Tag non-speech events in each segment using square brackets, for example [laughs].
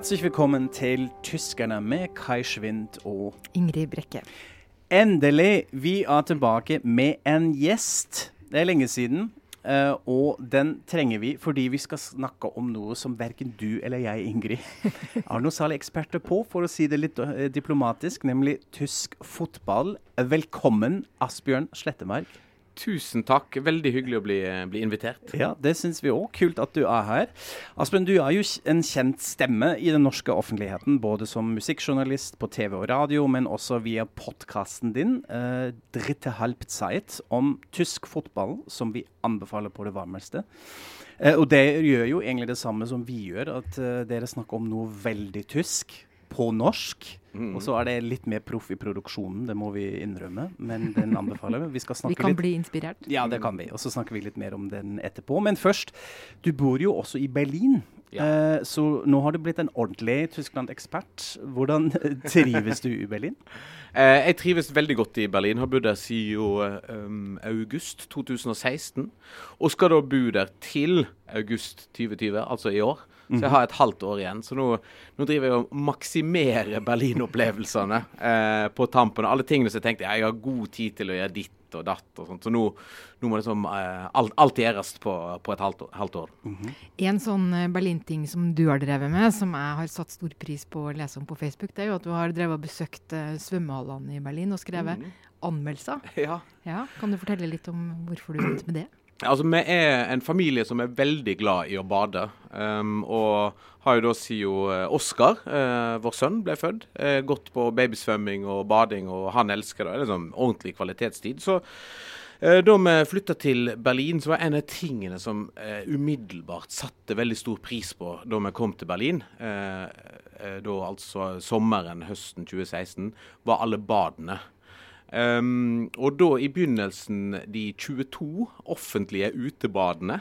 Herzlich willkommen til Tyskerne med Kai Schwind og Ingrid Brekke. Endelig, vi er tilbake med en gjest. Det er lenge siden. Uh, og den trenger vi fordi vi skal snakke om noe som verken du eller jeg, Ingrid, [laughs] er noe særlig eksperter på, for å si det litt eh, diplomatisk, nemlig tysk fotball. Velkommen, Asbjørn Slettemark. Tusen takk. Veldig hyggelig å bli, bli invitert. Ja, det syns vi òg. Kult at du er her. Asbjørn, du er jo en kjent stemme i den norske offentligheten, både som musikkjournalist på TV og radio, men også via podkasten din, eh, Dritte Halbzeit, om tysk fotball, som vi anbefaler på det varmeste. Eh, og det gjør jo egentlig det samme som vi gjør, at eh, dere snakker om noe veldig tysk på norsk. Mm. Og så er det litt mer proff i produksjonen, det må vi innrømme, men den anbefaler vi. Vi skal Vi kan litt bli inspirert. ja, det kan vi. Og så snakker vi litt mer om den etterpå. Men først, du bor jo også i Berlin. Ja. Eh, så nå har du blitt en ordentlig Tyskland-ekspert. Hvordan [laughs] trives du i Berlin? Eh, jeg trives veldig godt i Berlin. Har bodd der siden um, august 2016. Og skal da bo der til august 2020, altså i år. Så jeg har et halvt år igjen. Så nå, nå driver jeg og maksimerer Berlin-opplevelsene eh, på tampen. Alle tingene som jeg tenkte jeg har god tid til å gjøre ditt og datt og sånt. Så nå, nå må liksom eh, alt, alt gjøres på, på et halvt, år- halvt år. En sånn eh, Berlin-ting som du har drevet med, som jeg har satt stor pris på å lese om på Facebook, det er jo at du har drevet og besøkt eh, svømmehallene i Berlin og skrevet anmeldelser. [laughs] Ja. Ja, Kan du fortelle litt om hvorfor du begynte med det? Altså, Vi er en familie som er veldig glad i å bade. Um, og har jo da siden eh, Oskar, eh, vår sønn, ble født, eh, gått på babysvømming og bading, og han elsker det. Det er liksom ordentlig kvalitetstid. Så eh, da vi flytta til Berlin, så var en av tingene som eh, umiddelbart satte veldig stor pris på da vi kom til Berlin, eh, da altså sommeren, høsten 2016, var alle badene. Um, og da i begynnelsen de 22 offentlige utebadene,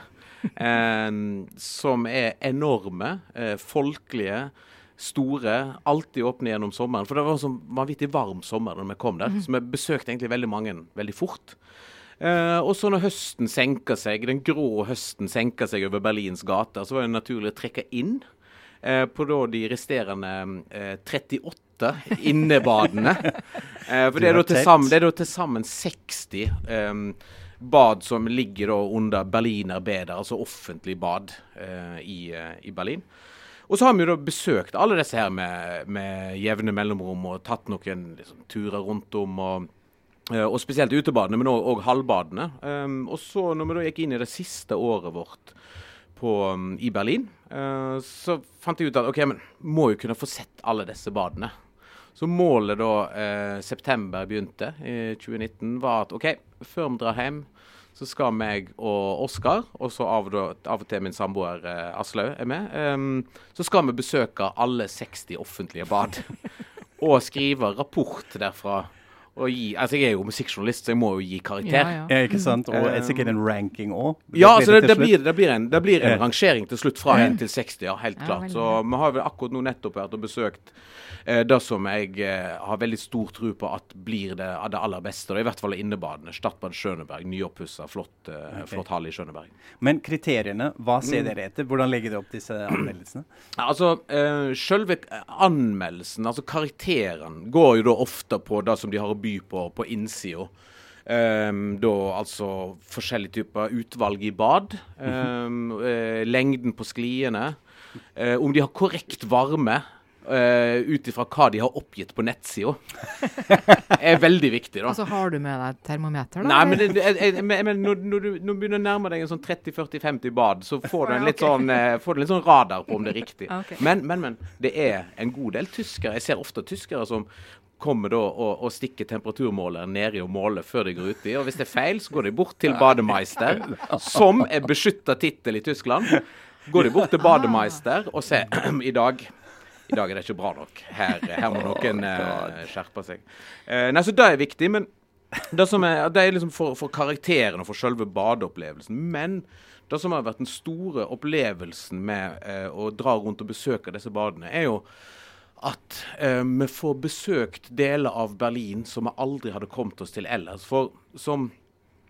um, [laughs] som er enorme, uh, folkelige, store. Alltid åpne gjennom sommeren. For det var en sånn vanvittig varm sommer da vi kom der, mm. så vi besøkte egentlig veldig mange veldig fort. Uh, og så når høsten senker seg, den grå høsten senker seg over Berlins gater, så var det naturlig å trekke inn uh, på da de resterende 38 minutter innebadende. [laughs] Eh, for det er, sammen, det er, da til sammen, 60 eh, bad som ligger under Berliner Beder, altså offentlig bad eh, i, eh, i, Berlin. Og så har vi jo da besøkt alle disse her med, med jevne mellomrom og tatt noen liksom, turer rundt om. og, eh, og spesielt utebadene, men òg halvbadene. Um, og så når vi da gikk inn i det siste året vårt på, um, i Berlin, uh, så fant jeg ut at OK, men må jo kunne få sett alle disse badene. Så målet da eh, september begynte i 2019, var at OK, før vi drar hjem, så skal meg og Oskar, og så av, og til min samboer eh, Aslaug er med, em, så skal vi besøke alle 60 offentlige bad. [laughs] og skrive rapport derfra. Og gi, altså Jeg er jo musikkjournalist, så jeg må jo gi karakter. Ja, ja. Ja, ikke sant? Og er sikkert en ranking òg. Ja, altså det, det, blir, det, blir en, det blir en Ja. rangering til slutt, fra 1 til 60, ja, helt klart. Så vi har vel akkurat nå nettopp vært og besøkt eh, det som jeg eh, har veldig stor tro på at blir det, det aller beste. Da, I hvert fall innebadene. Stadbad Skjøneberg, nyoppussa, flott, eh, okay. flott hall i Skjøneberg. Men kriteriene, hva ser Mm. dere etter? Hvordan legger dere opp disse anmeldelsene? Altså, eh, Selve anmeldelsen, altså karakteren, går jo da ofte på det som de har å by på på innsida. Um, da altså forskjellige typer utvalg i bad. Um, uh, lengden på skliene. Uh, om de har korrekt varme. Uh, Ut ifra hva de har oppgitt på nettsida. [laughs] er veldig viktig, da. Altså, har du med deg termometer, da? Nei, men, det, jeg, men når, når du når du begynner å nærme deg en sånn 30-40-50 bad, så får du en litt okay. sånn, uh, får du en litt sånn radar på om det er riktig. [laughs] okay. Men, men, men. Det er en god del tyskere. Jeg ser ofte tyskere som kommer da og, og stikker temperaturmåleren nedi og måler før de går uti. Og hvis det er feil, så går de bort til Bademeister, som er beskytta tittel i Tyskland. Går de bort til Bademeister og ser [clears throat] i dag i dag er det ikke bra nok. Her, her må noen eh, skjerpe seg. Eh, nei, så Det er viktig. men det, som er, det er liksom for, for karakteren og for selve badeopplevelsen. Men det som har vært den store opplevelsen med eh, å dra rundt og besøke disse badene, er jo at eh, vi får besøkt deler av Berlin som vi aldri hadde kommet oss til ellers. For som,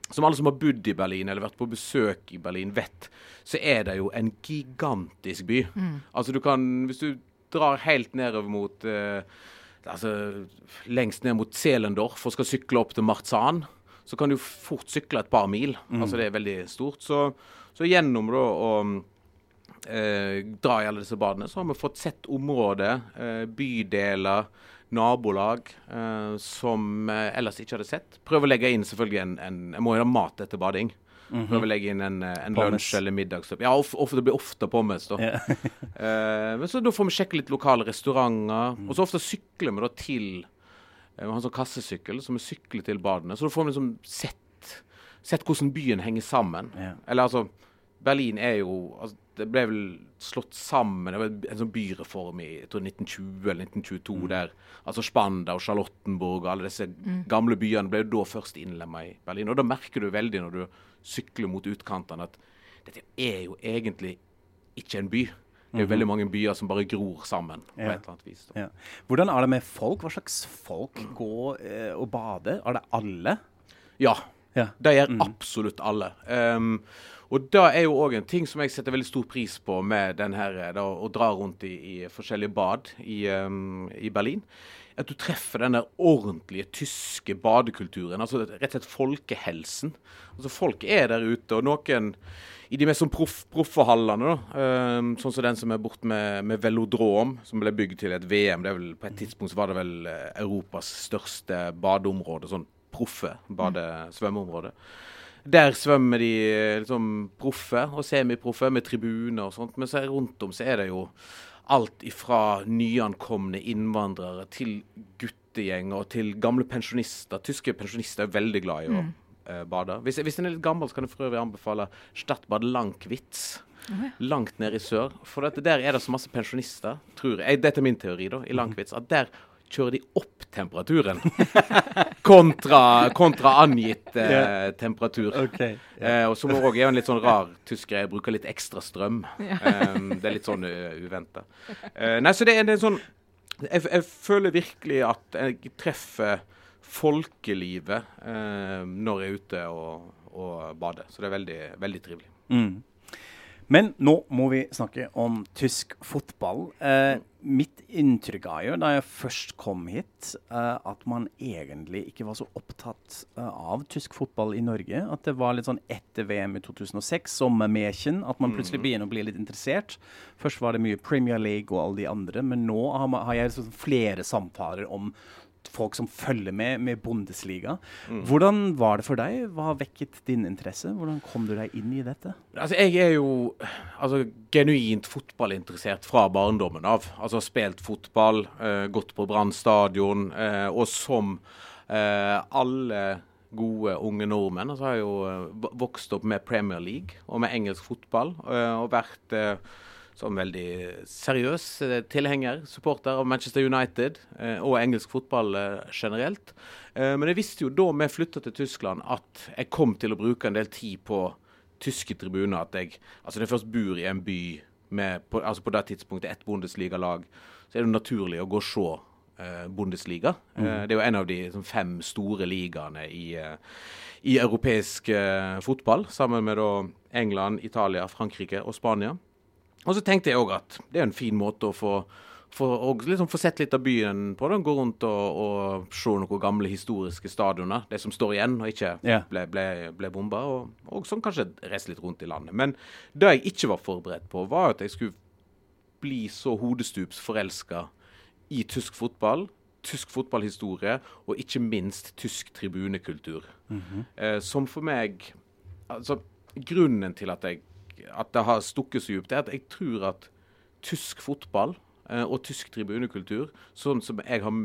som alle som har bodd i Berlin eller vært på besøk i Berlin, vet, så er det jo en gigantisk by. Altså du kan, Hvis du drar helt nedover mot eh, altså, Lengst ned mot Zelendorf og skal sykle opp til Marzahn, så kan du fort sykle et par mil. Mm. Altså Det er veldig stort. Så, så gjennom da å dra i alle disse badene, så har vi fått sett områder, eh, bydeler, nabolag eh, som eh, ellers ikke hadde sett. Prøve å legge inn selvfølgelig en, en Jeg må jo ha mat etter bading. Prøve å legge inn en, eh, en lunsj eller middagstopp. Ja, of, of, det blir ofte pommes, da. Yeah. [laughs] Eh, men så Da får vi sjekke litt lokale restauranter. Og så ofte sykler vi da til eh, Vi har en sånn kassesykkel som vi sykler til badene. Så da får vi liksom sett, sett hvordan byen henger sammen. Yeah. Eller altså Berlin er jo altså, Det ble vel slått sammen Det var en sånn byreform i jeg tror 1920 eller 1922 der altså Spanda og Charlottenburg og alle disse gamle byene ble jo da først innlemma i Berlin. Og da merker du veldig når du sykler mot utkantene at dette er jo egentlig ikke en by. Det er jo veldig mange byer som bare gror sammen på Ja. et eller annet vis. Ja. Hvordan er det med folk? Hva slags folk går eh, og bader? Er det alle? Ja, Ja. det gjør absolutt alle. Um, og det er jo òg en ting som jeg setter veldig stor pris på med den her, eh, da, å dra rundt i, i forskjellige bad i, um, i Berlin. At du treffer den der ordentlige tyske badekulturen. altså Rett og slett folkehelsen. Altså Folk er der ute, og noen i de mest sånn proff, proffe hallene, da, um, sånn som den som er borte med, med Velodrom, som ble bygd til et VM. det er vel På et tidspunkt var det vel eh, Europas største badeområde. sånn proffe bade-svømmeområde. Der svømmer de eh, liksom proffe og semiproffe med tribuner og sånt. Men så rundt om så er det jo alt ifra nyankomne innvandrere til guttegjenger og til gamle pensjonister. Tyske pensjonister er veldig glad i å eh, bade. Hvis, hvis en er litt gammel, så kan jeg for øvrig anbefale Stadbad Lankwitz. Langt nede i sør. For dette, der er det så masse pensjonister, tror jeg. Dette er min teori, da, i Lankwitz. At der kjører de opp temperaturen [laughs] kontra, kontra angitt eh, temperatur. Ok. Eh, og som òg er en litt sånn rar tysker. Jeg bruker litt ekstra strøm. Eh, det er litt sånn uh, uventa. Eh, nei, så det er, det er sånn jeg, jeg føler virkelig at jeg treffer folkelivet eh, når jeg er ute og, og bader. Så det er veldig, veldig trivelig. Mm. Men nå må vi snakke om tysk fotball. Eh, mitt inntrykk er jo da jeg først kom hit, eh, at man egentlig ikke var så opptatt eh, av tysk fotball i Norge. At det var litt sånn etter VM i 2006, sommermekjen, at man plutselig begynner å bli litt interessert. Først var det mye Premier League og alle de andre, men nå har, man, har jeg liksom flere samtaler om folk som følger med med Bundesliga. Hvordan var det for deg? Hva har vekket din interesse? Hvordan kom du deg inn i dette? Altså, jeg er jo altså, genuint fotballinteressert fra barndommen av. Altså spilt fotball, uh, gått på Brann stadion, uh, og som uh, alle gode unge nordmenn, så har jeg jo vokst opp med Premier League og med engelsk fotball, og vært som veldig seriøs eh, tilhenger, supporter av Manchester United eh, og engelsk fotball eh, generelt. Eh, men jeg visste jo da vi flytta til Tyskland at jeg kom til å bruke en del tid på tyske tribuner. At jeg altså når jeg først bor i en by med på, altså på det tidspunktet ett Bundesliga-lag, så er det naturlig å gå og se Bundesliga. Mm. det er jo en av de sånn, fem store ligaene i, i europeisk fotball, sammen med da England, Italia, Frankrike og Spania. Og så tenkte jeg òg at det er en fin måte å få, få, og liksom få sett litt av byen på. Da. Gå rundt og, og se noen gamle historiske stadioner, det som står igjen og ikke ble, ble, ble bomba. Og, og sånn kanskje reise litt rundt i landet. Men det jeg ikke var forberedt på, var at jeg skulle bli så hodestups forelska i tysk fotball, tysk fotballhistorie og ikke minst tysk tribunekultur. eh, som for meg altså, Grunnen til at, jeg, at det har stukket så djupt, er at jeg tror at tysk fotball eh, og tysk tribunekultur, sånn som jeg har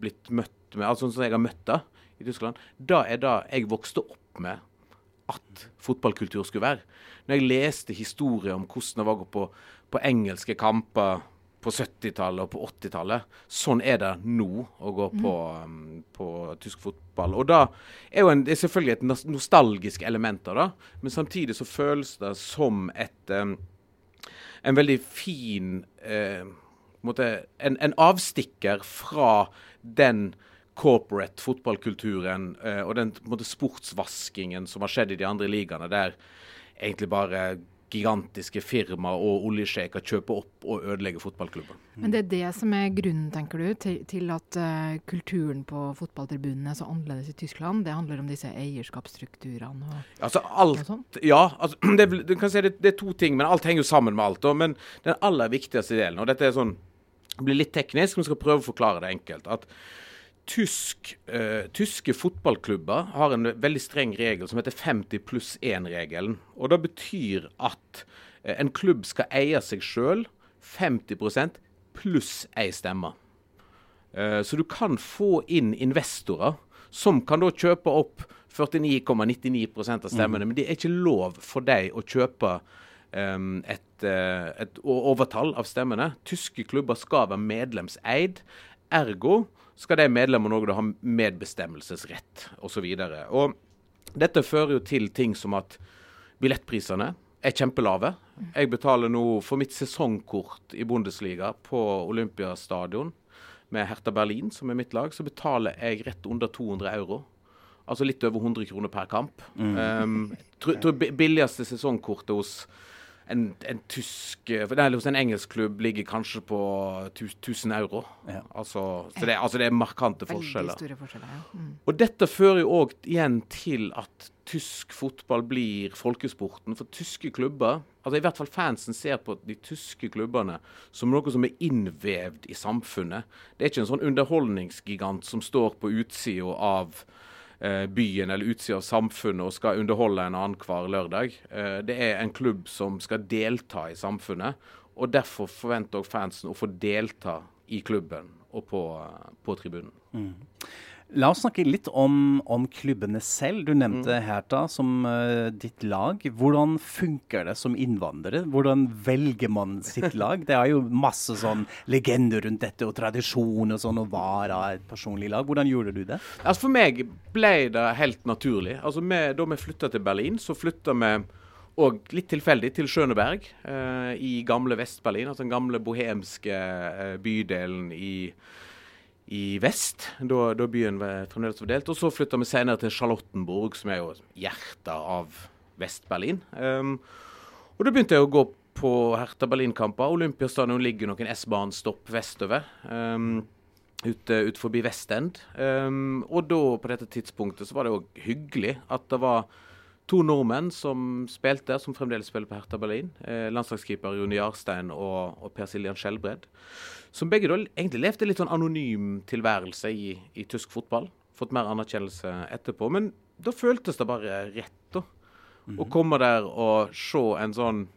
blitt møtt med, altså sånn som jeg har møtt det i Tyskland, da er det jeg vokste opp med at fotballkultur skulle være. Når jeg leste historier om hvordan det var å gå på, på engelske kamper på 70-tallet og på 80-tallet, sånn er det nå å gå på, um, på tysk fotball. Og da er jo en, det er selvfølgelig et nostalgisk element av det, men samtidig så føles det som et um, en veldig fin uh, måte, en, en avstikker fra den corporate fotballkulturen uh, og den måte, sportsvaskingen som har skjedd i de andre ligaene, der egentlig bare gigantiske firma og oljesjeiker kjøpe opp og ødelegge fotballklubber. Men det er det som er grunnen, tenker du, til, til at uh, kulturen på fotballtribunene er så annerledes i Tyskland? Det handler om disse eierskapsstrukturene og, altså, alt, og sånn? Ja, altså, [clears throat] det, du kan si det, det, er to ting, men alt henger jo sammen med alt. Og, Men den aller viktigste delen, og dette er sånn, blir litt teknisk, men skal prøve å forklare det enkelt. at Tysk, uh, tyske fotballklubber har en veldig streng regel som heter 50 pluss 1-regelen. Og Det betyr at uh, en klubb skal eie seg sjøl 50 pluss ei stemme. Uh, så du kan få inn investorer som kan da kjøpe opp 49,99% av stemmene. Mm. Men det er ikke lov for deg å kjøpe um, et, et overtall av stemmene. Tyske klubber skal være medlemseid. Ergo skal de medlemmene òg ha medbestemmelsesrett osv. Dette fører jo til ting som at billettprisene er kjempelave. Jeg betaler nå for mitt sesongkort i Bundesliga på Olympiastadion med Hertha Berlin, som er mitt lag, så betaler jeg rett under 200 euro. Altså litt over 100 kroner per kamp. Mm. Um, tror, tror billigste sesongkortet hos en, en tysk Eller hos en engelsk klubb ligger kanskje på 1000 euro. Ja. Altså, så det, altså det, er markante forskjeller. Store forskjeller ja. mm. Og dette fører jo òg igjen til at tysk fotball blir folkesporten. For tyske klubber, altså i hvert fall fansen ser på de tyske klubbene som noe som er innvevd i samfunnet. Det er ikke en sånn underholdningsgigant som står på utsida av Eh, byen eller utsida av samfunnet og skal underholde en annen hver lørdag. Eh, det er en klubb som skal delta i samfunnet, og derfor forventer også fansen å få delta i klubben og på, på tribunen. Mm. La oss snakke litt om, om klubbene selv. Du nevnte mm. Herta som uh, ditt lag. Hvordan funker det som innvandrer? Hvordan velger man sitt [laughs] lag? Det er jo masse sånn legender rundt dette, og tradisjon og sånn, og var av et personlig lag. Hvordan gjorde du det? Altså For meg ble det helt naturlig. Altså med, Da vi flytta til Berlin, så flytta vi og litt tilfeldig til Schøneberg eh, i gamle Vest-Berlin. Altså den gamle bohemske eh, bydelen i i vest, da, da byen var fremdeles fordelt. Og så flytta vi senere til Charlottenburg, som er jo hjertet av Vest-Berlin. Um, og da begynte jeg å gå på Hertha Berlin-kamper. Olympiastadion ligger noen S-banestopp vestover. Um, ute ut forbi Vestend. Um, og da, på dette tidspunktet, så var det òg hyggelig at det var to nordmenn som spilte, som fremdeles spiller på Hertha Berlin. Eh, landslagskeeper Jone Jarstein og, og Per Siljan Skjelbred. Som begge da egentlig levde litt sånn anonym tilværelse i, i, tysk fotball. Fått mer anerkjennelse etterpå. Men da føltes det bare rett, da. Mm -hmm. Å komme der og se en sånn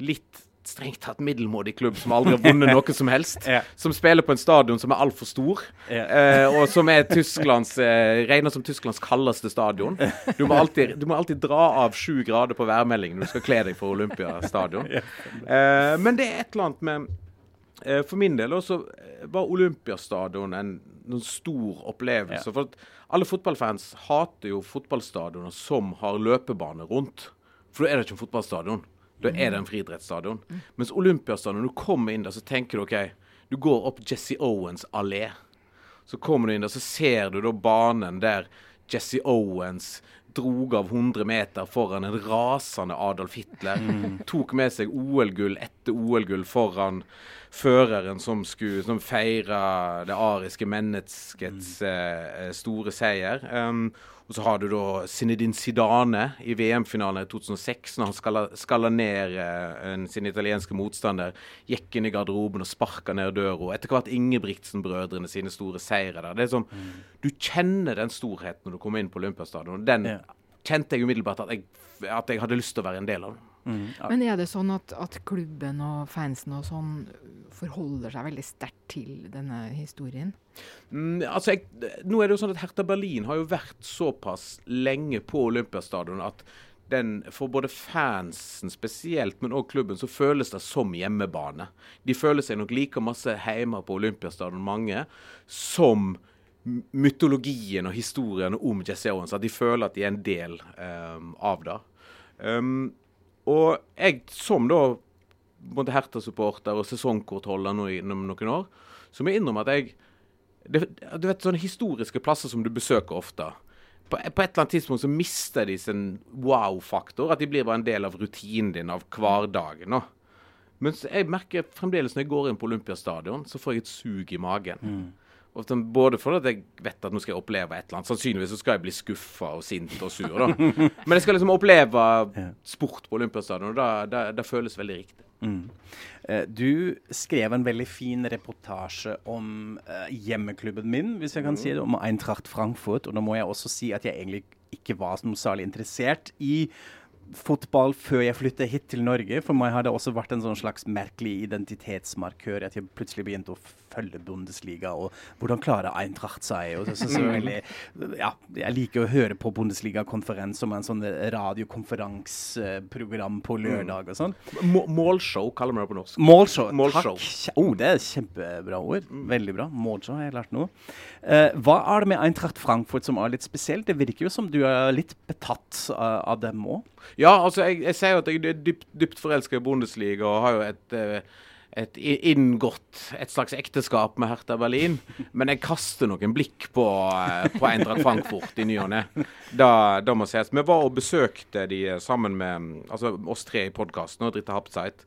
litt strengt tatt middelmådig klubb som aldri har vunnet [laughs] noe som helst. ja. Som spiller på en stadion som er altfor stor, ja. eh, og som er Tysklands, eh, regner som Tysklands kaldeste stadion. Du må, alltid, du må alltid dra av sju grader på værmeldingen når du skal kle deg for Olympiastadion. Eh, men det er et eller annet med Eh, for min del også eh, var Olympiastadion en, en stor opplevelse. Ja. For alle fotballfans hater jo fotballstadioner som har løpebane rundt. For da er det ikke en fotballstadion. Da er det en friidrettsstadion. Mens Olympiastadion, når du kommer inn der, så tenker du OK, du går opp Jesse Owens allé. Så kommer du inn der, så ser du da banen der Jesse Owens drog av 100 meter foran en rasende Adolf Hitler. Mm. Tok med seg OL-gull etter OL-gull foran føreren som skulle som feira det ariske menneskets mm. eh, store seier. Um, og så har du da Zinedine Zidane i VM-finalen i 2006, når han skalla, ned eh, sin italienske motstander. Gikk inn i garderoben og sparka ned døra. Etter hvert Ingebrigtsen-brødrene sine store seire der. Det er sånn, mm. Du kjenner den storheten når du kommer inn på Olympiastadion. Den ja. kjente jeg umiddelbart at jeg, at jeg hadde lyst til å være en del av. Mm, ja. Men er det sånn at, at, klubben og fansen og sånn forholder seg veldig sterkt til denne historien? Mm, altså, jeg, nå er det jo sånn at Hertha Berlin har jo vært såpass lenge på Olympiastadion at den, for både fansen spesielt, men òg klubben, så føles det som hjemmebane. De føler seg nok like masse hjemme på Olympiastadion, mange, som mytologien og historiene om Jesse Owens. At de føler at de er en del um, av det. Um, og jeg som da måtte Herta-supporter og sesongkortholder nå i noen år, så må jeg innrømme at jeg det, Du vet sånne historiske plasser som du besøker ofte. på, på, et eller annet tidspunkt så mister de sin wow-faktor. At de blir bare en del av rutinen din, av hverdagen. nå. Men jeg merker fremdeles når jeg går inn på Olympiastadion, så får jeg et sug i magen. Mm. Både fordi jeg vet at nå skal jeg oppleve et eller annet. Sannsynligvis så skal jeg bli skuffa og sint og sur. da. [laughs] Men jeg skal liksom oppleve sport på Olympiastadion, og det føles veldig riktig. Mm. Uh, du skrev en veldig fin reportasje om uh, hjemmeklubben min, hvis jeg kan mm. si det, om Eintracht Frankfurt. Og da må jeg også si at jeg egentlig ikke var noe særlig interessert i fotball før jeg flyttet hit til Norge. For meg har det også vært en sånn slags merkelig identitetsmarkør at jeg plutselig begynte å følge Bundesliga, og hvordan klarer Eintracht seg? Og så, så, veldig, ja, jeg liker å høre på Bundesliga-konferanse som en sånn radiokonferanseprogram på lørdag og sånn. Målshow kaller vi det på norsk. Målshow, Målshow. takk. Oh, det er et kjempebra ord. Mm. Veldig bra. Målshow har jeg lært nå. Uh, hva er det med Eintracht Frankfurt som er litt spesielt? Det virker jo som du er litt betatt av, av dem òg? Ja, altså jeg, jeg sier jo at jeg er dypt, dypt forelska i Bundesliga og har jo et uh, et inngått et slags ekteskap med Hertha Berlin. [laughs] Men jeg kaster noen blikk på, eh, på Eintracht Frankfurt i ny og ne. Da, da, må sies. Vi var og besøkte de sammen med altså oss tre i podkasten og Dritte Hapzeit.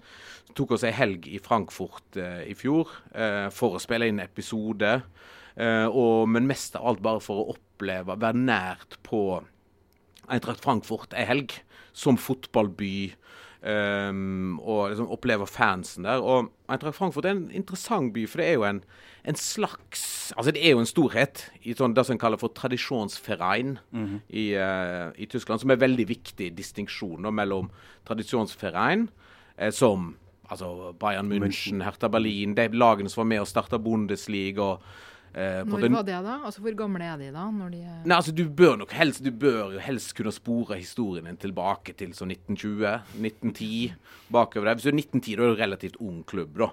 Tok oss ei helg i Frankfurt eh, i fjor eh, for å spille inn episode. Eh, og, men mest av alt bare for å oppleve, være nært på Eintracht Frankfurt ei helg. Som fotballby Um, og liksom opplever fansen der. Og Eintracht Frankfurt er en interessant by, for det er jo en, en slags Altså det er jo en storhet i sånn, det som en kaller for tradisjonsverein mm -hmm. i, uh, i, Tyskland, som er veldig viktig distinksjon mellom tradisjonsverein, eh, som altså Bayern München, Hertha Berlin, de lagene som var med og starta Bundesliga. og Eh, når var det, da? Altså, Hvor gamle er de da? de er... Nei, altså, Du bør nok helst, du bør helst kunne spore historien din tilbake til så 1920, 1910. bakover der. Hvis du er 1910, da er du relativt ung klubb. da.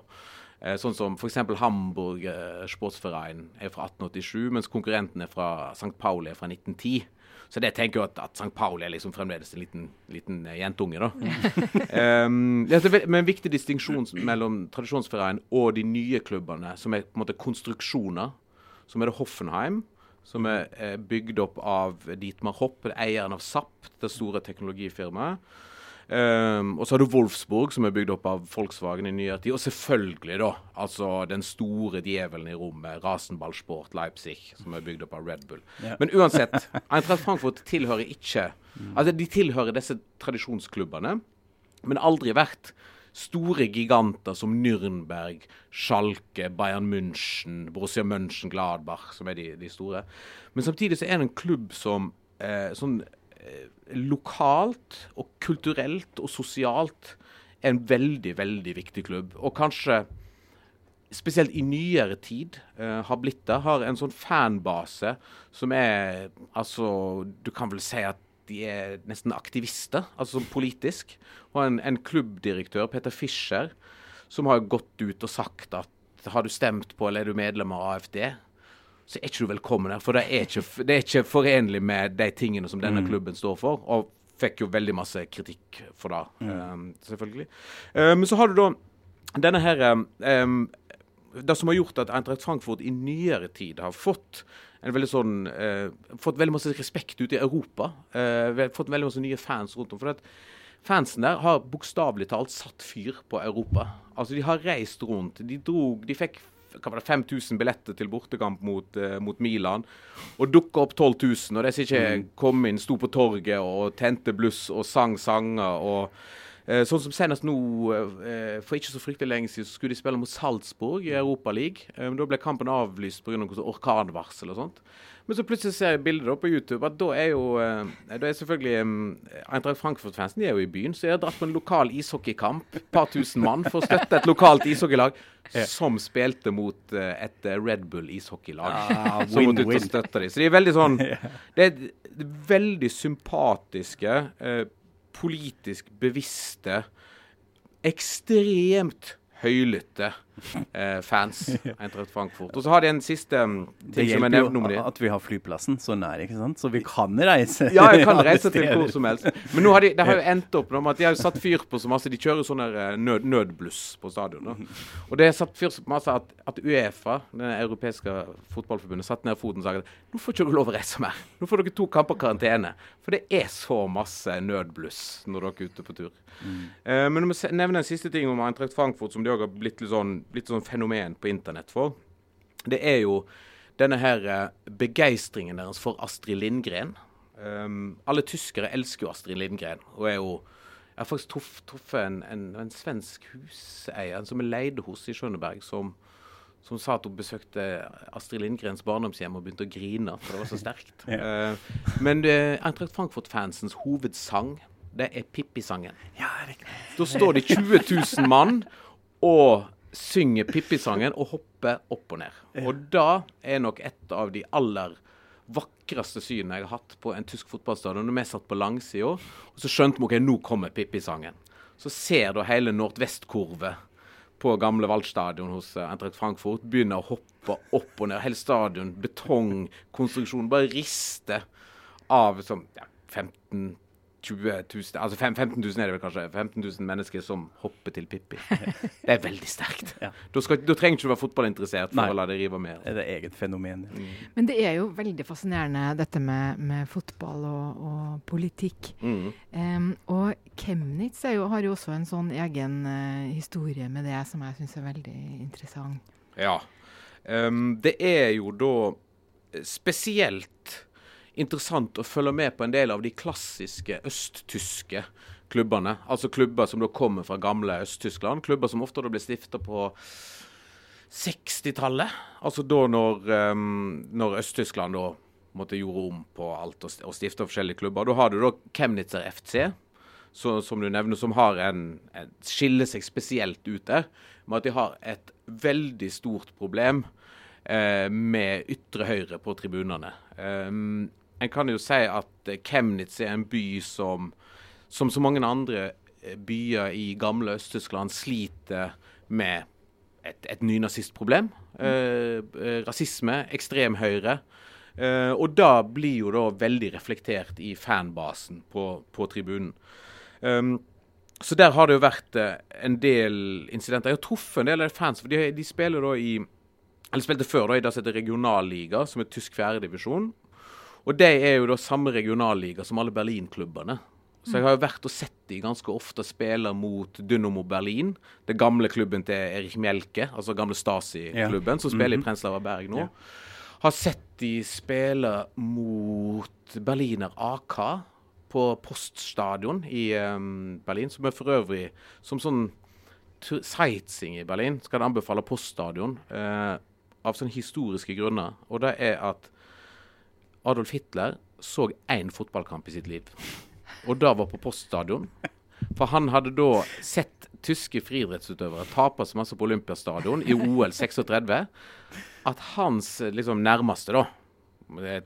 Eh, sånn som f.eks. Hamburg eh, Sportsverein er fra 1887, mens konkurrenten er fra St. Pauli er fra 1910. Så det tenker jeg at, at St. Pauli er liksom fremdeles en liten, liten uh, jentunge, da. um, det er en viktig distinksjon mellom tradisjonsferien og de nye klubbene, som er på en måte konstruksjoner som er det Hoffenheim, som er bygd opp av Dietmar Hopp, eieren av SAP, det store teknologifirmaet. Um, og så har du Wolfsburg, som er bygd opp av Volkswagen i nyere tid. Og selvfølgelig, da, altså den store djevelen i rommet, Rasenballsport Leipzig, som er bygd opp av Red Bull. Ja. Men uansett, [laughs] Eintracht Frankfurt tilhører ikke Altså, de tilhører disse tradisjonsklubbene, men aldri vært store giganter som Nürnberg, Schalke, Bayern München, Borussia München, Gladbach, som er de, de store. Men samtidig så er det en klubb som eh, sånn eh, lokalt og kulturelt og sosialt er en veldig, veldig viktig klubb. Og kanskje spesielt i nyere tid uh, har blitt det. Har en sånn fanbase som er Altså, du kan vel si at de er nesten aktivister, altså politisk. Og en, en klubbdirektør, Peter Fischer, som har gått ut og sagt at har du stemt på eller er du medlem av AFD, så er ikke du velkommen her. For det er ikke, det er ikke forenlig med de tingene som denne mm. klubben står for. Og fikk jo veldig masse kritikk for det, mm. um, selvfølgelig. Men um, så har du da denne her um, Det som har gjort at Eintracht Frankfurt i nyere tid har fått en veldig sånn, eh, fått veldig masse respekt ute i Europa. Eh, fått veldig masse nye fans rundt om. for at Fansen der har bokstavelig talt satt fyr på Europa. Altså De har reist rundt. De drog, de fikk hva var 5000 billetter til bortekamp mot, eh, mot Milan. Og dukka opp 12 000. Og de som ikke mm. kom inn, sto på torget og tente bluss og sang sanger. og sånn som senest nå, eh, for ikke så fryktelig lenge siden, så skulle de spille mot Salzburg i Europaligaen. Eh, da ble kampen avlyst pga. orkanvarsel og sånt. Men så plutselig ser jeg bilder på YouTube at da er jo da er selvfølgelig Eintracht Frankfurt-fansen er jo i byen. Så jeg har dratt på en lokal ishockeykamp, et par tusen mann, for å støtte et lokalt ishockeylag som spilte mot et Red Bull ishockeylag. Ah, [laughs] som måtte ut og støtte dem. Så de er veldig sånn [laughs] Det er veldig sympatiske politisk bevisste, ekstremt høylytte eh, fans. [laughs] Eintracht Frankfurt. Og så har de en siste um, ting som jeg nevnt om jo at vi har flyplassen så nær, ikke sant? så vi kan reise. Ja, jeg kan [laughs] reise til hvor som helst. Men nå har de, det har jo endt opp med at de har satt fyr på så masse De kjører sånn eh, nød, nødbluss på stadion. Da. Og det er satt fyr på masse at, at Uefa, det europeiske fotballforbundet, satt ned foten og sa at nå får ikke dere lov å reise mer. Nå får dere to kamper karantene. For det er så masse nødbluss når dere er ute på tur. Eh, men om jeg nevne en siste ting om Eintracht Frankfurt, som de òg har blitt litt sånn, blitt sånn fenomen på internett for. Det er jo denne her eh, begeistringen deres for Astrid Lindgren. Um, alle tyskere elsker jo Astrid Lindgren. og er jo Jeg har faktisk truff- truffet en, en, en svensk huseier som er leide hos i Skjønneberg, som, som sa at hun besøkte Astrid Lindgrens barndomshjem og begynte å grine, for det var så sterkt. [laughs] Eh, men uh, Eintracht Frankfurt-fansens hovedsang, det er Pippi-sangen. Ja. Da står det 20 000 mann og synger Pippi-sangen og hopper opp og ned. Og da er nok et av de aller vakreste synene jeg har hatt på en tysk fotballstadion. Når vi satt på langsida, og så skjønte vi ok, nå kommer Pippi-sangen. Så ser du hele nordvestkurvet på gamle Waldstadion hos eh, Eintracht Frankfurt begynner å hoppe opp og ned. Hele stadion, betongkonstruksjonen, bare rister av sånn ja, 15 20 000, altså 5, 15 000 er det vel kanskje. 15 000 mennesker som hopper til Pippi. [laughs] Det er veldig sterkt. Ja. Da, skal, da trenger ikke du være fotballinteressert for Nei. å la det rive med. Det er det eget fenomen. Men det er jo veldig fascinerende dette med, med fotball og, og politikk. Mm. Um, og Chemnitz er jo, har jo også en sånn egen uh, historie med det som jeg syns er veldig interessant. Ja. Um, det er jo da spesielt interessant å følge med på en del av de klassiske østtyske klubbene. Altså klubber som da kommer fra gamle Øst-Tyskland. Klubber som ofte da ble stifta på 60-tallet. Altså da når, um, når Øst-Tyskland da måtte gjorde om på alt og, og stifta forskjellige klubber. Da har du da Chemnitzer FC, så, som du nevner, som har en, en, skiller seg spesielt ut der, med at de har et veldig stort problem eh, med ytre høyre på tribunene. Um, en kan jo si at Kemnitz Chemnitz er en by som, som så mange andre eh, byer i gamle Øst-Tyskland sliter med et, et nynazistproblem. Mm. eh, rasisme, ekstremhøyre. Eh, og da blir jo da veldig reflektert i fanbasen på, på tribunen. Um, så der har det jo vært eh, en del incidenter. Jeg har truffet en del av fans, for de, de spiller da i eller spilte før da, i det som heter regionalliga, som er tysk fjerdedivisjon. Og de er jo da samme regionalliga som alle Berlin-klubbene. Så jeg har jo vært og sett de ganske ofte spille mot Dynamo Berlin. Det gamle klubben til Erich Mjelke, altså gamle Stasi-klubben, som spiller i Prenzlauer Berg nå. Har sett de spille mot Berliner AK på Poststadion i um, Berlin, som er for øvrig som sånn sightseeing i Berlin, skal jeg anbefale Poststadion Uh, av sånne historiske grunner. Og det er at Adolf Hitler så én fotballkamp i sitt liv. Og det var på Poststadion. For han hadde da sett tyske friidrettsutøvere tape så masse på Olympiastadion i OL 36 at hans eh, liksom nærmeste, da,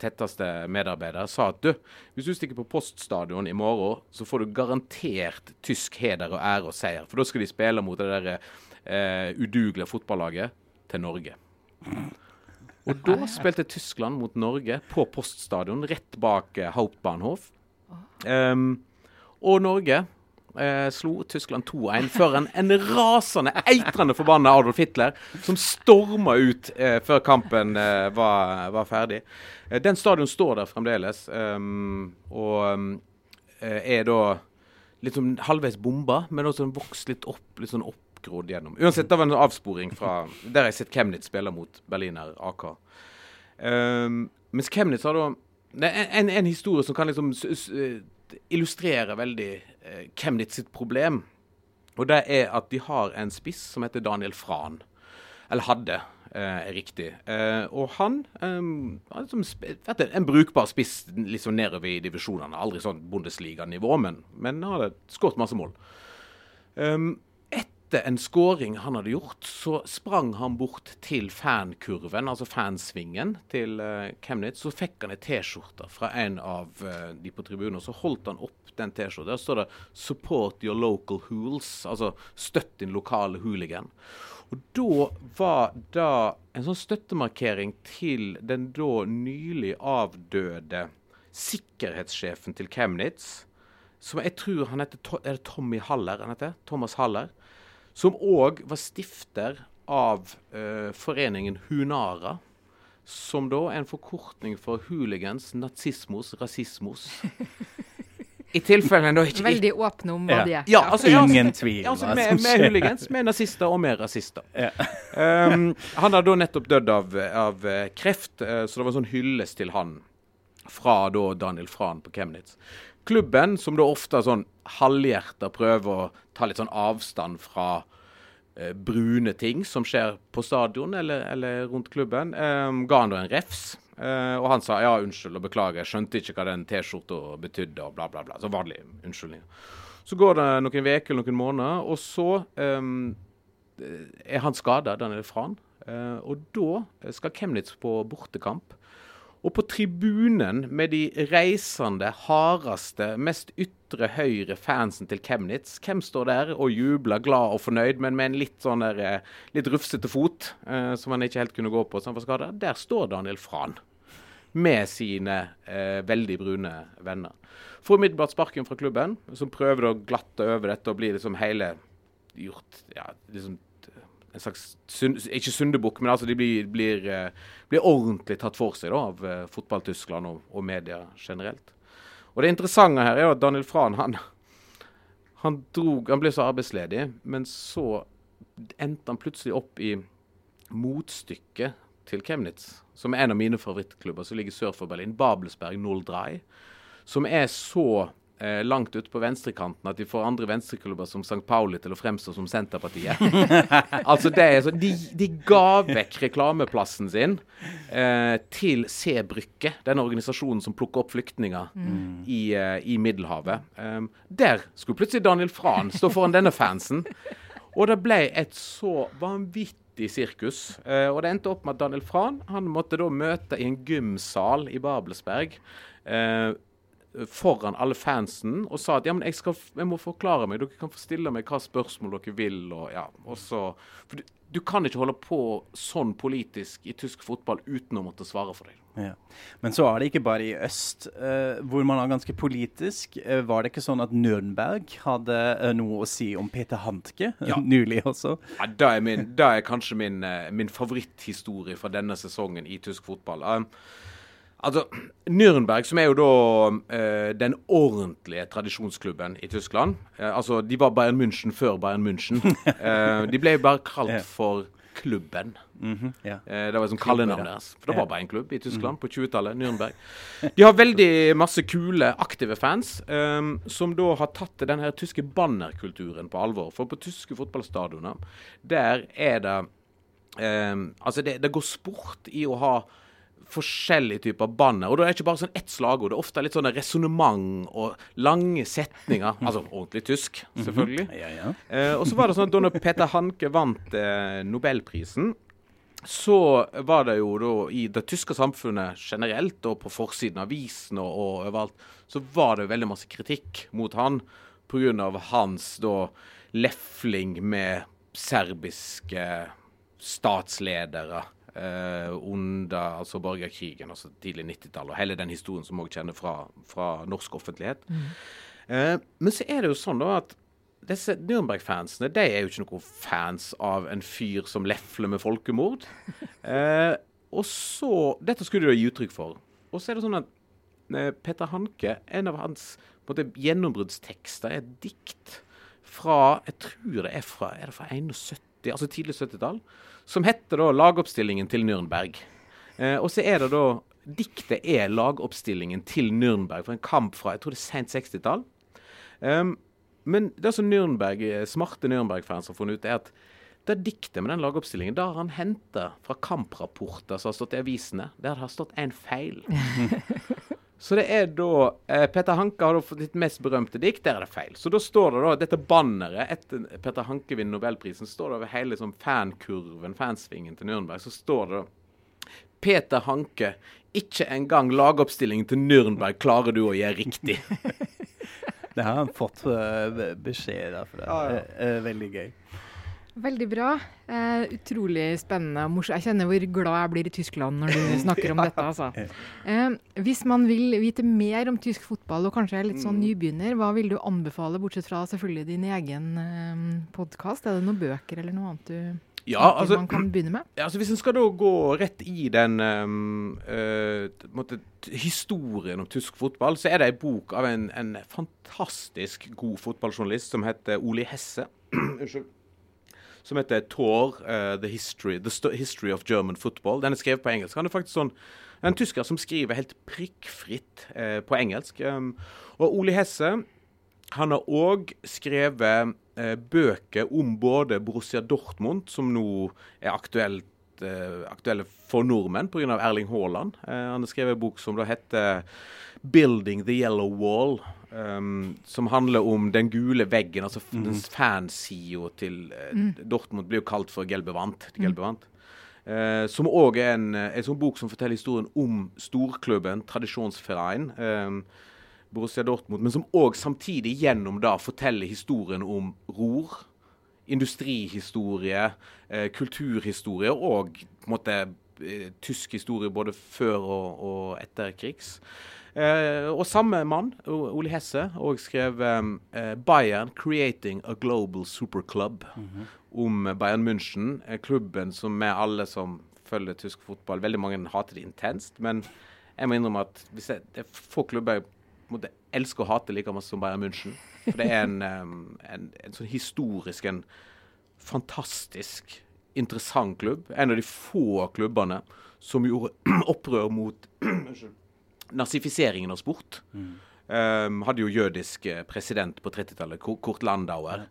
tetteste medarbeider, sa at du, hvis du stikker på Poststadion i morgen, så får du garantert tysk heder og ære og seier. For da skal de spille mot det der eh, udugelige fotballaget til Norge. Og da spilte Tyskland mot Norge på Poststadion, rett bak eh, Hauptbahnhof. Um, og Norge eh, slo Tyskland 2-1 før en, en rasende, eitrende forbanna Adolf Hitler, som storma ut eh, før kampen eh, var, var ferdig. Eh, den stadion står der fremdeles, um, og eh, er da litt sånn halvveis bomba, men også vokst litt opp, litt sånn oppgrodd gjennom. Uansett, det var en avsporing fra der jeg har sett Kemnitz spille mot Berliner AK. Um, mens Kemnitz har da en, en historie som kan liksom s illustrere veldig Kemnitz Chemnitz sitt problem. Og det er at de har en spiss som heter Daniel Fran. Eller hadde, eh, er riktig. Eh, og han eh, har liksom vært en, brukbar spiss liksom nedover i divisjonene. Aldri sånn Bundesliga-nivå, men, men har skåret masse mål. Um, etter en scoring han hadde gjort, så sprang han bort til fankurven, altså fansvingen til uh, Chemnitz. Så fikk han ei T-skjorte fra en av uh, de på tribunen. Så holdt han opp den T-skjorta. Der står det 'Support your local hools', altså støtt din lokale hooligan. Og da var det en sånn støttemarkering til den da nylig avdøde sikkerhetssjefen til Chemnitz som jeg tror han heter er det Tommy Haller, han heter? Thomas Haller. Som òg var stifter av eh, foreningen Hunara. Som da er en forkortning for hooligans, nazismos, rasismos. [laughs] I tilfelle da ikke Veldig åpne om hva ja. de er. Ja, altså, ja, Ingen tvil. Altså, med, med hooligans, med nazister og med rasister. Ja. Um, han har da nettopp dødd av, av eh, kreft, eh, så det var en sånn hyllest til han fra da Daniel Fran på Chemnitz. Klubben, som da ofte sånn halvhjerta prøver å ta litt sånn avstand fra eh, brune ting som skjer på stadion eller, eller rundt klubben, eh, ga han da en refs. Eh, og han sa ja, unnskyld og beklager, jeg skjønte ikke hva den T-skjorta betydde, og bla, bla, bla. Så vanlige unnskyldninger. Så går det noen uker noen måneder, og så eh, er han skada, Daniel Fran. Eh, og da skal Kemnitz på bortekamp. Og på tribunen med de reisende, hardeste, mest ytre høyre fansen til Chemnitz, hvem står der og jubler, glad og fornøyd, men med en litt sånn der, eh, litt rufsete fot, eh, som han ikke helt kunne gå på, han var skadet? Der står Daniel Fran. Med sine eh, veldig brune venner. Får umiddelbart sparken fra klubben, som prøver å glatte over dette og bli liksom hele gjort ja, liksom en slags Ikke syndebukk, men altså de blir, blir, eh, blir ordentlig tatt for seg da, av eh, fotball-Tyskland og, og media generelt. Og Det interessante her er jo at Daniel Fran han, han, drog, han ble så arbeidsledig, men så endte han plutselig opp i motstykket til Chemnitz, som er en av mine favorittklubber som ligger sør for Berlin, Babelsberg 03, som er så eh, langt ute på venstrekanten at de får andre venstreklubber som St. Pauli til å fremstå som Senterpartiet. [laughs] altså det er så, de, de ga vekk reklameplassen sin eh, til C-Brygge, den organisasjonen som plukker opp flyktninger i, eh, i Middelhavet. Um, der skulle plutselig Daniel Fran stå foran denne fansen. Og det ble et så vanvittig sirkus. Uh, og det endte opp med at Daniel Fran han måtte da møte i en gymsal i Babelsberg. Eh, foran alle fansen og sa at ja, men jeg, skal, jeg må forklare meg, dere kan få stille meg hva spørsmål dere vil. og ja, og så, for du, du kan ikke holde på sånn politisk i tysk fotball uten å måtte svare for deg. Ja. Men så er det ikke bare i øst eh, hvor man er ganske politisk. Eh, var det ikke sånn at Nürnberg hadde eh, noe å si om Peter Handke [laughs] Ja. nylig også? Ja, Det er, min, det er kanskje min, eh, min favoritthistorie fra denne sesongen i tysk fotball. Um, altså, Nürnberg, som er jo da eh, den ordentlige tradisjonsklubben i Tyskland eh, altså, De var Bayern München før Bayern München. [laughs] Eh, de ble jo bare kalt for Klubben. Mm -hmm, yeah. det var liksom kallenavn ja. deres. For det var bare en klubb i Tyskland på 20-tallet. Nürnberg. De har veldig masse kule, aktive fans, um, som da har tatt den her tyske bannerkulturen på alvor. For på tyske fotballstadioner, der er det um, Altså, det, det går sport i å ha forskjellige typer banner. Og da er det ikke bare sånn ett slagord. Det er ofte litt sånne resonnement og lange setninger. Altså ordentlig tysk, selvfølgelig. Ja, ja. Eh, og så var det sånn at da når Peter Hanke vant eh, Nobelprisen, så var det jo da i det tyske samfunnet generelt, og på forsiden av avisen og, og overalt, så var det veldig masse kritikk mot han pga. hans da lefling med serbiske statsledere under altså borgerkrigen, altså tidlig 90-tall, og hele den historien som vi kjenner fra, fra norsk offentlighet. Eh, men så er det jo sånn da at disse Nürnberg-fansene de er jo ikke noen fans av en fyr som lefler med folkemord. [laughs] Eh, og så Dette skulle de gi uttrykk for. Og så er det sånn at eh, Peter Hanke, en av hans gjennombruddstekster, er et dikt fra Jeg tror det er fra, er det fra 71, altså tidlig 70-tall, som heter da 'Lagoppstillingen til Nürnberg'. Eh, og så er det da Diktet er lagoppstillingen til Nürnberg for en kamp fra jeg tror det er sent 60-tall. Um, men det som Nürnberg, eh, smarte Nürnberg-fans har funnet ut, er at det diktet med den lagoppstillingen, det har han henta fra kamprapporter som har stått i avisene, der det har stått en feil. [laughs] Så det er da eh, Peter Hanke har da fått sitt mest berømte dikt. Der er det feil. Så da står det da dette banneret etter Peter Hanke vinner nobelprisen, står det over hele liksom, fankurven, fansvingen til Nürnberg, så står det da Peter Hanke, ikke engang lagoppstillingen til Nürnberg klarer du å gjøre riktig. [laughs] Det har han fått uh, beskjed derfra. Ja, ja. Uh, veldig gøy. Veldig bra. Eh, utrolig spennende og morsomt. Jeg kjenner hvor glad jeg blir i Tyskland når du [laughs] snakker om dette. Altså. Eh, hvis man vil vite mer om tysk fotball og kanskje er litt sånn nybegynner, hva vil du anbefale, bortsett fra selvfølgelig din egen eh, podkast? Er det noen bøker eller noe annet du Ja, altså, man kan begynne med? Ja, altså Hvis en skal da gå rett i den um, uh, historien om tysk fotball, så er det ei bok av en, en fantastisk god fotballjournalist som heter Oli Hesse. [clears throat] Unnskyld. Som heter Tor, uh, the, history, the History of German Football. Den er skrevet på engelsk. Han er faktisk sånn en tysker som skriver helt prikkfritt uh, på engelsk. Um, og Oli Hesse han har òg skrevet uh, bøker om både Borussia Dortmund, som nå er aktuelt, aktuelle for nordmenn pga. Erling Haaland. Han har skrevet en bok som da heter 'Building the Yellow Wall'. Um, som handler om den gule veggen, altså mm. den fansida til eh, Dortmund blir jo kalt for Gelbevant. Wand. Gelbe Wand. Eh, som òg er en, eh, en sånn bok som forteller historien om storklubben, tradisjonsverein. Eh, Borussia Dortmund, men som òg samtidig gjennom da forteller historien om ror, industrihistorie, uh, kulturhistorie og på en måte tysk historie både før og, og etter krigs. Eh, og samme mann, Ole Hesse, òg skrev eh, 'Bayern Creating a Global Superclub' om Bayern München. eh, klubben som vi alle som følger tysk fotball Veldig mange hater det intenst, men jeg må innrømme at hvis jeg, det er få klubber jeg måte elsker å hate like masse som Bayern München. For det er en, en, en sånn historisk, en fantastisk interessant klubb. En av de få klubbene som gjorde [clears throat] opprør mot [clears throat] unnskyld, nazifiseringen av sport. Um, hadde jo jødisk eh, president på 30-tallet, Kurt Landauer.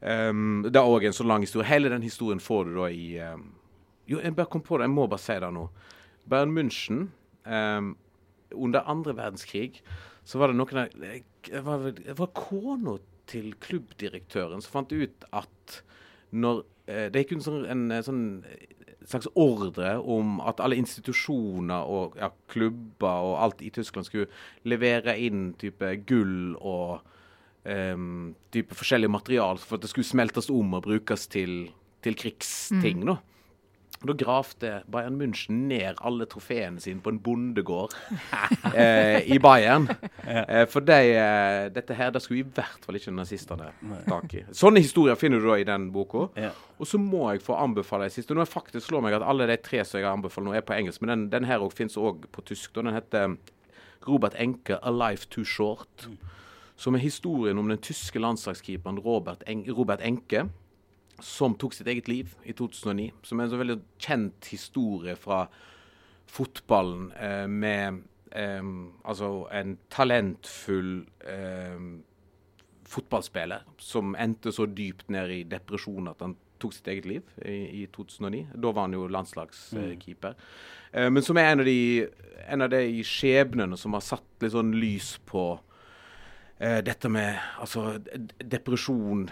Um, det er òg en så lang historie. Hele den historien får du da i um, Jo, jeg bare kom på det, jeg må bare si det nå. Bern München under andre verdenskrig så var det noen av Det var, var kona til klubbdirektøren som fant ut at når eh, Det gikk en sånn, en, eh, sånn slags ordre om at alle institusjoner og ja, klubber og alt i Tyskland skulle levere inn type gull og um, type forskjellig material for at det skulle smeltes om og brukes til, til krigsting. da. Da gravde Bayern München ned alle trofeene sine på en bondegård [laughs] eh, i Bayern. Eh, for de, eh, dette her det skulle i hvert fall ikke nazistene tak i. Sånne historier finner du da i den boka. Ja. Og så må jeg få anbefale en siste. Nå er faktisk slår meg at alle de tre som jeg har anbefalt nå, er på engelsk. Men den, den her fins òg på tysk. Da. den heter Robert Enke, 'A Life Too Short'. Som er historien om den tyske landslagskeeperen Robert, en Robert Enke som tok sitt eget liv i 2009. Som er en så veldig kjent historie fra fotballen eh, med eh, altså en talentfull eh, fotballspiller som endte så dypt ned i depresjon at han tok sitt eget liv i, i 2009. Da var han jo landslagskeeper. Eh, men som er en av de, en av de skjebnene som har satt litt sånn lys på eh, dette med altså depresjon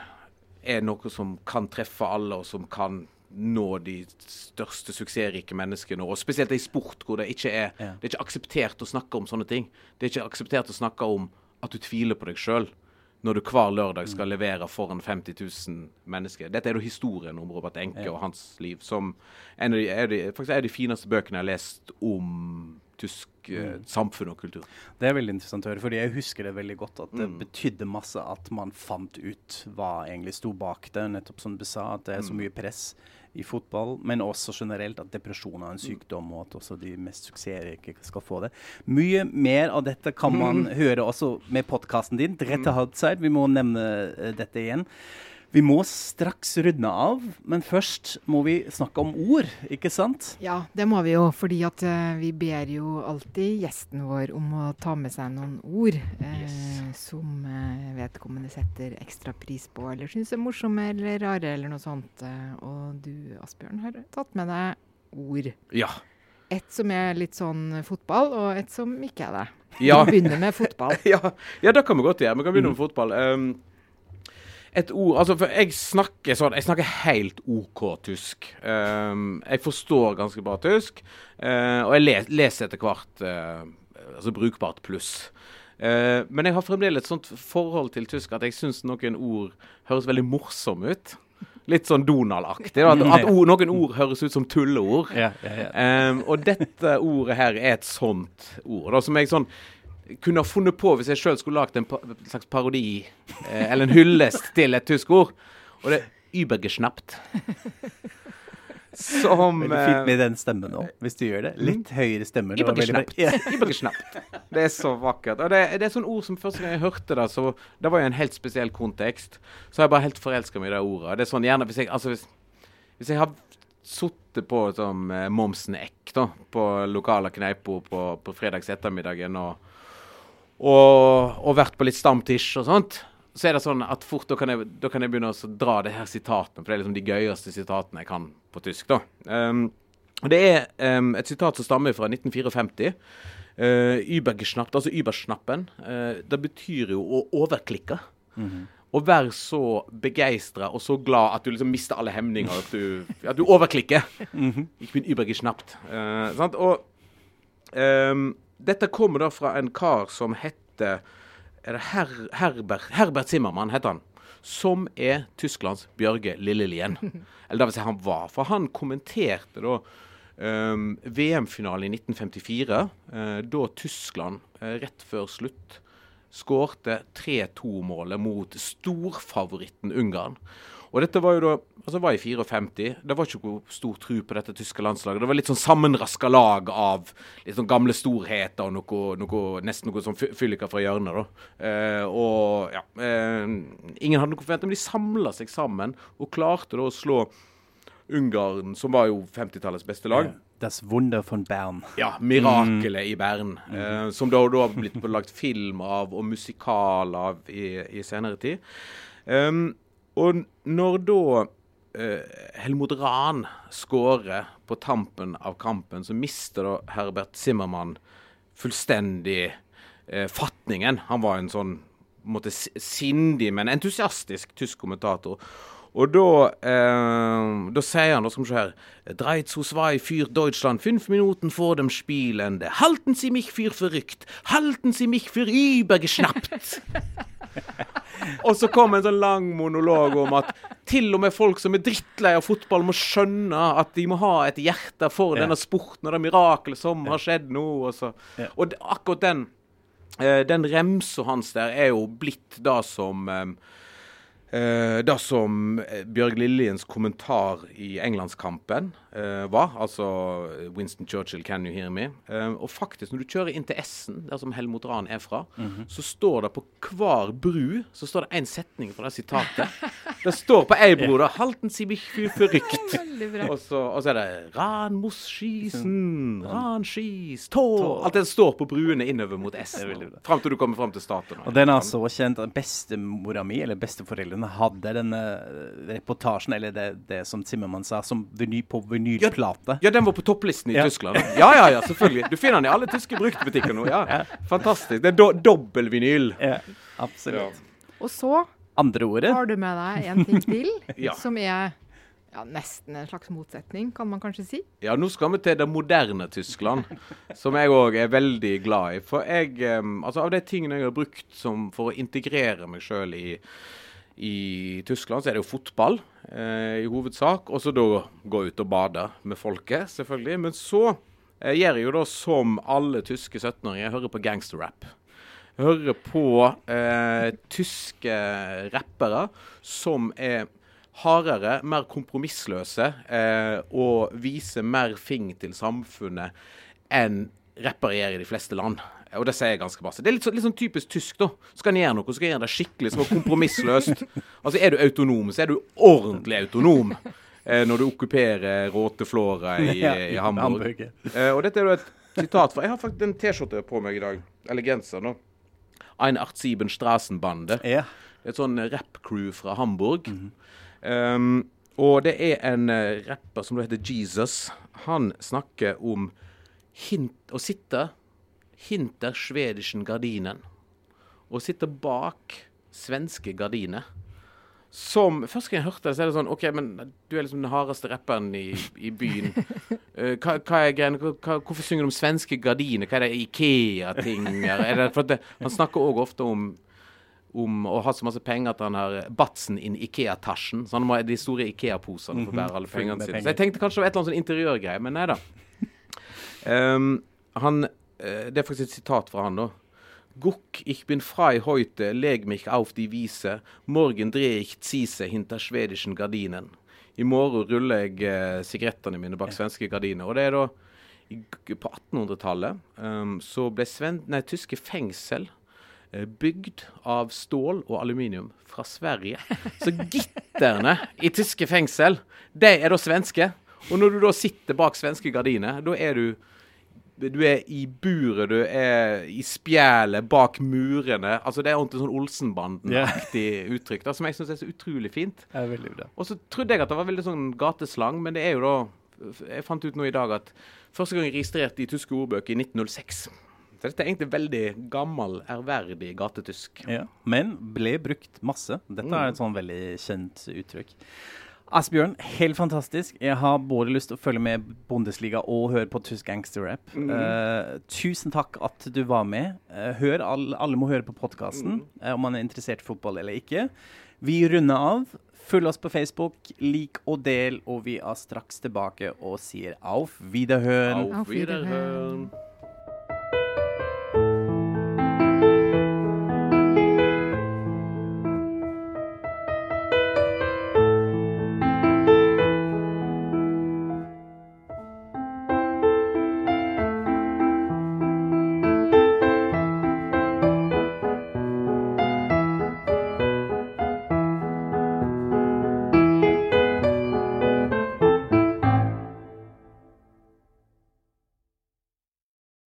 er noe som kan treffe alle, og som kan nå de største suksessrike menneskene. Og spesielt i sport, hvor det ikke er, Ja. det er ikke akseptert å snakke om sånne ting. Det er ikke akseptert å snakke om at du tviler på deg sjøl når du hver lørdag skal levere foran 50 000 mennesker. Dette er jo historien om Robert Enke Ja. og hans liv, som en av de, er de, faktisk er de fineste bøkene jeg har lest om tysk eh, samfunn og kultur. Det er veldig interessant å høre, fordi jeg husker det veldig godt. At det Mm. betydde masse at man fant ut hva egentlig sto bak det. Nettopp som du sa, at det er så Mm. mye press i fotball, men også generelt at depresjon er en Mm. sykdom, og at også de mest suksessrike skal få det. Mye mer av dette kan man høre også med podkasten din, Drette Halbzeit. Vi må nevne eh, dette igjen. Vi må straks runde av, men først må vi snakke om ord, ikke sant? Ja, det må vi jo, fordi at eh, vi ber jo alltid gjesten vår om å ta med seg noen ord eh, som eh, vedkommende setter ekstra pris på, eller syns er morsomme eller rare, eller noe sånt. Og du, Asbjørn, har tatt med deg ord. Ja. et som er litt sånn fotball, og et som ikke er det. Ja. Vi begynner med fotball. [laughs] ja, ja, det kan vi godt gjøre. Vi kan begynne med fotball. Um, et ord Altså, for jeg snakker sånn Jeg snakker helt OK tysk. Um, jeg forstår ganske bra tysk, uh, og jeg les, leser etter hvert uh, altså brukbart pluss. Uh, men jeg har fremdeles et sånt forhold til tysk at jeg syns noen ord høres veldig morsomme ut. Litt sånn Donald-aktig. At, [laughs] at ord, noen ord høres ut som tulleord. Ja, ja, ja. Um, og dette ordet her er et sånt ord. Da, som jeg sånn kunne ha funnet på hvis jeg sjøl skulle lagd en pa slags parodi eh, eller en hyllest til et tysk ord. Og det er übergeschnappt. Som Veldig fint eh, med den stemmen òg, hvis du gjør det. Litt høyere stemme. det Übergeschnappt. Ja. [laughs] Det er så vakkert. Og det, det er sånn ord som første gang jeg hørte det, så det var jo en helt spesiell kontekst. Så har jeg bare helt forelska meg i det ordet. Det er sånn gjerne hvis jeg, altså hvis, hvis jeg har sittet på som eh, Momsen Eck da, på lokale kneiper på, på fredags ettermiddagen og, og, og vært på litt stamtisj og sånt, så er det sånn at fort da kan jeg, da kan jeg begynne å dra det her sitatene, for det er liksom de gøyeste sitatene jeg kan på tysk. da. Um, Det er um, et sitat som stammer fra 1954. Uh, Übergeschnappt, altså Überschnappen. Uh, det betyr jo å overklikke. Å være så begeistra og så glad at du liksom mister alle hemninger. At du, at du overklikker. Ich bin übergeschnappt. Uh, sant? Og um, dette kommer da fra en kar som heter er Her, Herbert, Herbert Zimmermann heter han. Som er Tysklands Bjørge Lillelien. [laughs] Eller det vil si han var. For han kommenterte da um, VM-finalen i 1954, uh, da Tyskland uh, rett før slutt skårte 3-2-målet mot storfavoritten Ungarn. Og dette var jo da, altså var i 54. Det var ikke noe stor tro på dette tyske landslaget. Det var litt sånn sammenraska lag av litt sånn gamle storheter og noe, noe, nesten noe sånn fy- fylliker fra hjørnet. da. Eh, og ja, eh, Ingen hadde noe forventning, men de samla seg sammen og klarte da å slå Ungarn, som var jo 50-tallets beste lag. Das Wunder von Bern. Ja, 'Mirakelet i Bern'. Eh, som da, da har blitt lagt film av og musikal av i, i senere tid. Um, og når da eh, Helmut Rahn skårer på tampen av kampen, så mister da Herbert Zimmermann fullstendig eh, fatningen. Han var en sånn på en måte, sindig, men entusiastisk tysk kommentator. Og da, eh, da sier han, da skal vi se her 3 zu 2 für Deutschland. Fünf Minuten vor dem Spielende. Halten Sie mich für verrückt. Halten Sie mich für übergeschnappt. [laughs] [laughs] og så kom en sånn lang monolog om at til og med folk som er drittlei av fotball, må skjønne at de må ha et hjerte for Ja. denne sporten og det mirakelet som har skjedd nå. Og, så. Ja. og akkurat den eh, den remsa hans der er jo blitt det som eh, det som eh, Bjørg Lilliens kommentar i Englandskampen eh, var, altså Winston Churchill, 'Can you hear me?' Eh, og faktisk, når du kjører inn til Essen, der som Helmut Rahn er fra, så står det på hver bru så står det én setning fra det sitatet. Det står på ei bro da 'Halten Sie mich für verrückt'. Og så, og så er det 'Ran muss schießen', 'Ran schieß', tå'. Alt det står på bruene innover mot Essen. veldig. Fram til du kommer fram til staten. Og den er så kjent bestemora mi, eller besteforeldrene, hadde denne reportasjen, eller det, det som Zimmermann sa, som vinyl, på vinylplate. Ja, den var på topplisten i Ja. Tyskland. Ja, ja, ja, selvfølgelig. Du finner den i alle tyske bruktbutikker nå. Ja, Fantastisk. Det er do dobbel vinyl. Ja, absolutt. Og så Andre ordet? har du med deg en ting til, [laughs] Ja. som er ja, nesten en slags motsetning, kan man kanskje si. Ja, nå skal vi til det moderne Tyskland, som jeg òg er veldig glad i. For jeg Altså, av de tingene jeg har brukt som for å integrere meg sjøl i i Tyskland så er det jo fotball eh, i hovedsak, og så da gå ut og bade med folket, selvfølgelig. Men så eh, gjør jeg jo da som alle tyske 17-åringer, jeg hører på gangsterrap. Hører på eh, tyske rappere som er hardere, mer kompromissløse eh, og viser mer fing til samfunnet enn rappere gjør i de fleste land. Og det sier jeg ganske masse. Det er litt, så, litt sånn typisk tysk, da. Skal en gjøre noe, skal en gjøre det skikkelig, så kompromissløst. [laughs] Altså, er du autonom, så er du ordentlig autonom. Eh, når du okkuperer Råteflåra [laughs] i, i Hamburg. Eh, og dette er jo et sitat fra Jeg har faktisk en T-skjorte på meg i dag. Eller genser, nå. Ein 87 strassenbande. Ja. Det er et sånn rap-crew fra Hamburg. um, og det er en eh, rapper som heter Jesus. Han snakker om hint, å sitte hinter schwedischen gardinen. og sitter bak svenske gardiner. Som Første gang jeg hørte det, så er det sånn OK, men du er liksom den hardeste rapperen i, i byen. Uh, [laughs] hva, hva, er greien? Hvorfor synger du om svenske gardiner? Hva er det Ikea-ting? Han snakker òg ofte om om å ha så masse penger at han har Batsen in Ikea-tasjen. Så han må ha de store Ikea-posene for å bære alle pengene sine. Så jeg tenkte kanskje det var et eller annet sånn interiørgreie, men nei da. Um, [laughs] han, det er faktisk et sitat fra han, da. Guck, ich bin frei heute, leg mich auf die Wiese. Morgen drehe ich Zise hinter schwedischen Gardinen. I morgen ruller jeg eh, sigarettene mine bak svenske gardiner. Og det er da i, På 1800-tallet um, så ble sven, nei, tyske fengsel eh, bygd av stål og aluminium fra Sverige. Så gitterne i tyske fengsel, de er da svenske. Og når du da sitter bak svenske gardiner, da er du du er i buret, du er i spjælet, bak murene. Altså Det er ordentlig sånn Olsenbanden-aktig yeah. uttrykk, da, som jeg syns er så utrolig fint. Ja, veldig bra. Og så trodde jeg at det var veldig sånn gateslang, men det er jo da Jeg fant ut nå i dag at første gang jeg registrerte i tyske ordbøker i 1906. Så dette er egentlig veldig gammel, ærverdig gatetysk. Ja, Men ble brukt masse. Dette er et sånn veldig kjent uttrykk. Asbjørn, helt fantastisk. Jeg har både lyst til å følge med Bundesliga og høre på tysk gangsterrap. Mm. Uh, tusen takk at du var med. Uh, hør, alle, alle må høre på podkasten mm. uh, om man er interessert i fotball eller ikke. Vi runder av. Følg oss på Facebook, lik og del, og vi er straks tilbake og sier auf Wiederhøen. Auf Wiederhøen.